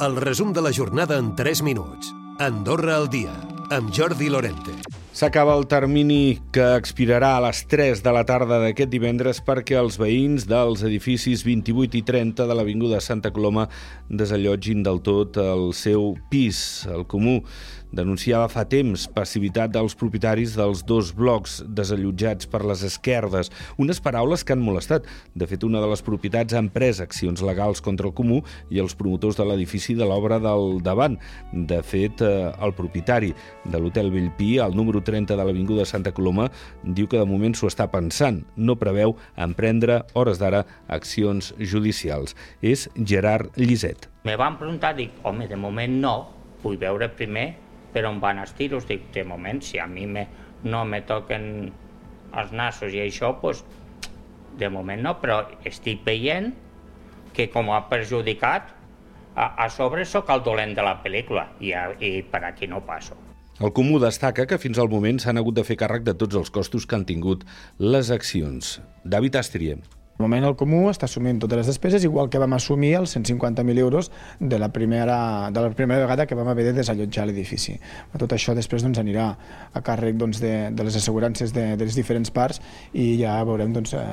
El resum de la jornada en 3 minuts. Andorra al dia, amb Jordi Lorente. S'acaba el termini que expirarà a les 3 de la tarda d'aquest divendres perquè els veïns dels edificis 28 i 30 de l'Avinguda Santa Coloma desallotgin del tot el seu pis, el comú denunciava fa temps passivitat dels propietaris dels dos blocs desallotjats per les esquerdes, unes paraules que han molestat. De fet, una de les propietats ha pres accions legals contra el Comú i els promotors de l'edifici de l'obra del davant. De fet, eh, el propietari de l'Hotel Bellpí, al número 30 de l'Avinguda Santa Coloma, diu que de moment s'ho està pensant. No preveu emprendre, hores d'ara, accions judicials. És Gerard Lliset. Me van preguntar, dic, home, de moment no, vull veure primer per on van els tiros. Dic, de moment, si a mi me, no me toquen els nassos i això, pues, de moment no, però estic veient que com ha perjudicat, a, a sobre sóc el dolent de la pel·lícula i, a, i per aquí no passo. El Comú destaca que fins al moment s'han hagut de fer càrrec de tots els costos que han tingut les accions. David Astrier. De moment el Comú està assumint totes les despeses, igual que vam assumir els 150.000 euros de la, primera, de la primera vegada que vam haver de desallotjar l'edifici. Tot això després doncs, anirà a càrrec doncs, de, de les assegurances de, de les diferents parts i ja veurem doncs, eh,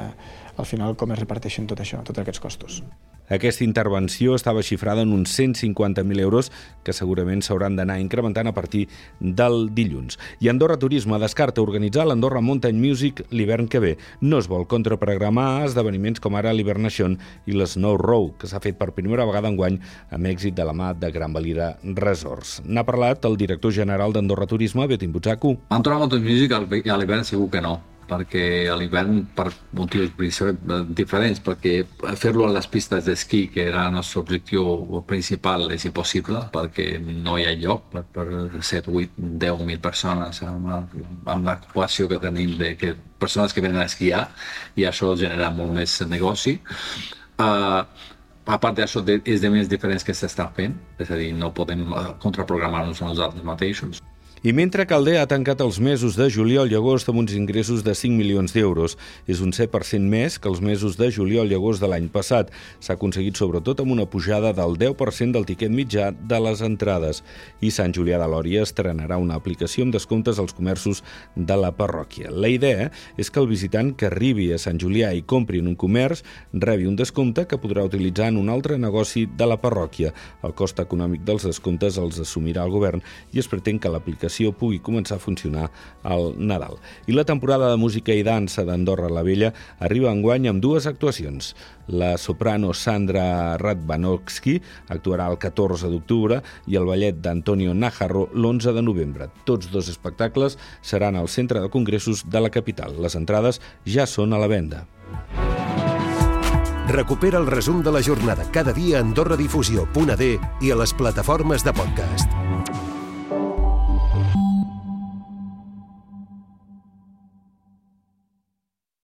al final com es reparteixen tot això, tots aquests costos. Aquesta intervenció estava xifrada en uns 150.000 euros que segurament s'hauran d'anar incrementant a partir del dilluns. I Andorra Turisme descarta organitzar l'Andorra Mountain Music l'hivern que ve. No es vol contraprogramar esdeveniments com ara l'Hivernation i l'Snow Row, que s'ha fet per primera vegada enguany amb èxit de la mà de Gran Valira Resorts. N'ha parlat el director general d'Andorra Turisme, Betim Butzacu. Andorra Mountain Music a l'hivern segur que no perquè a l'hivern per motius diferents, perquè fer-lo a les pistes d'esquí, que era el nostre objectiu principal, és impossible, perquè no hi ha lloc per, per 7, 8, 10.000 persones amb, amb l'equació que tenim de que persones que venen a esquiar i això genera molt més negoci. Uh, a part d'això, és de més diferents que s'estan fent, és a dir, no podem contraprogramar-nos a nosaltres mateixos. I mentre Calder ha tancat els mesos de juliol i agost amb uns ingressos de 5 milions d'euros, és un 7% més que els mesos de juliol i agost de l'any passat. S'ha aconseguit sobretot amb una pujada del 10% del tiquet mitjà de les entrades. I Sant Julià de Lòria estrenarà una aplicació amb descomptes als comerços de la parròquia. La idea és que el visitant que arribi a Sant Julià i compri en un comerç rebi un descompte que podrà utilitzar en un altre negoci de la parròquia. El cost econòmic dels descomptes els assumirà el govern i es pretén que l'aplicació l'aplicació pugui començar a funcionar al Nadal. I la temporada de música i dansa d'Andorra la Vella arriba enguany amb dues actuacions. La soprano Sandra Radvanovski actuarà el 14 d'octubre i el ballet d'Antonio Najarro l'11 de novembre. Tots dos espectacles seran al centre de congressos de la capital. Les entrades ja són a la venda. Recupera el resum de la jornada cada dia a AndorraDifusió.d i a les plataformes de podcast.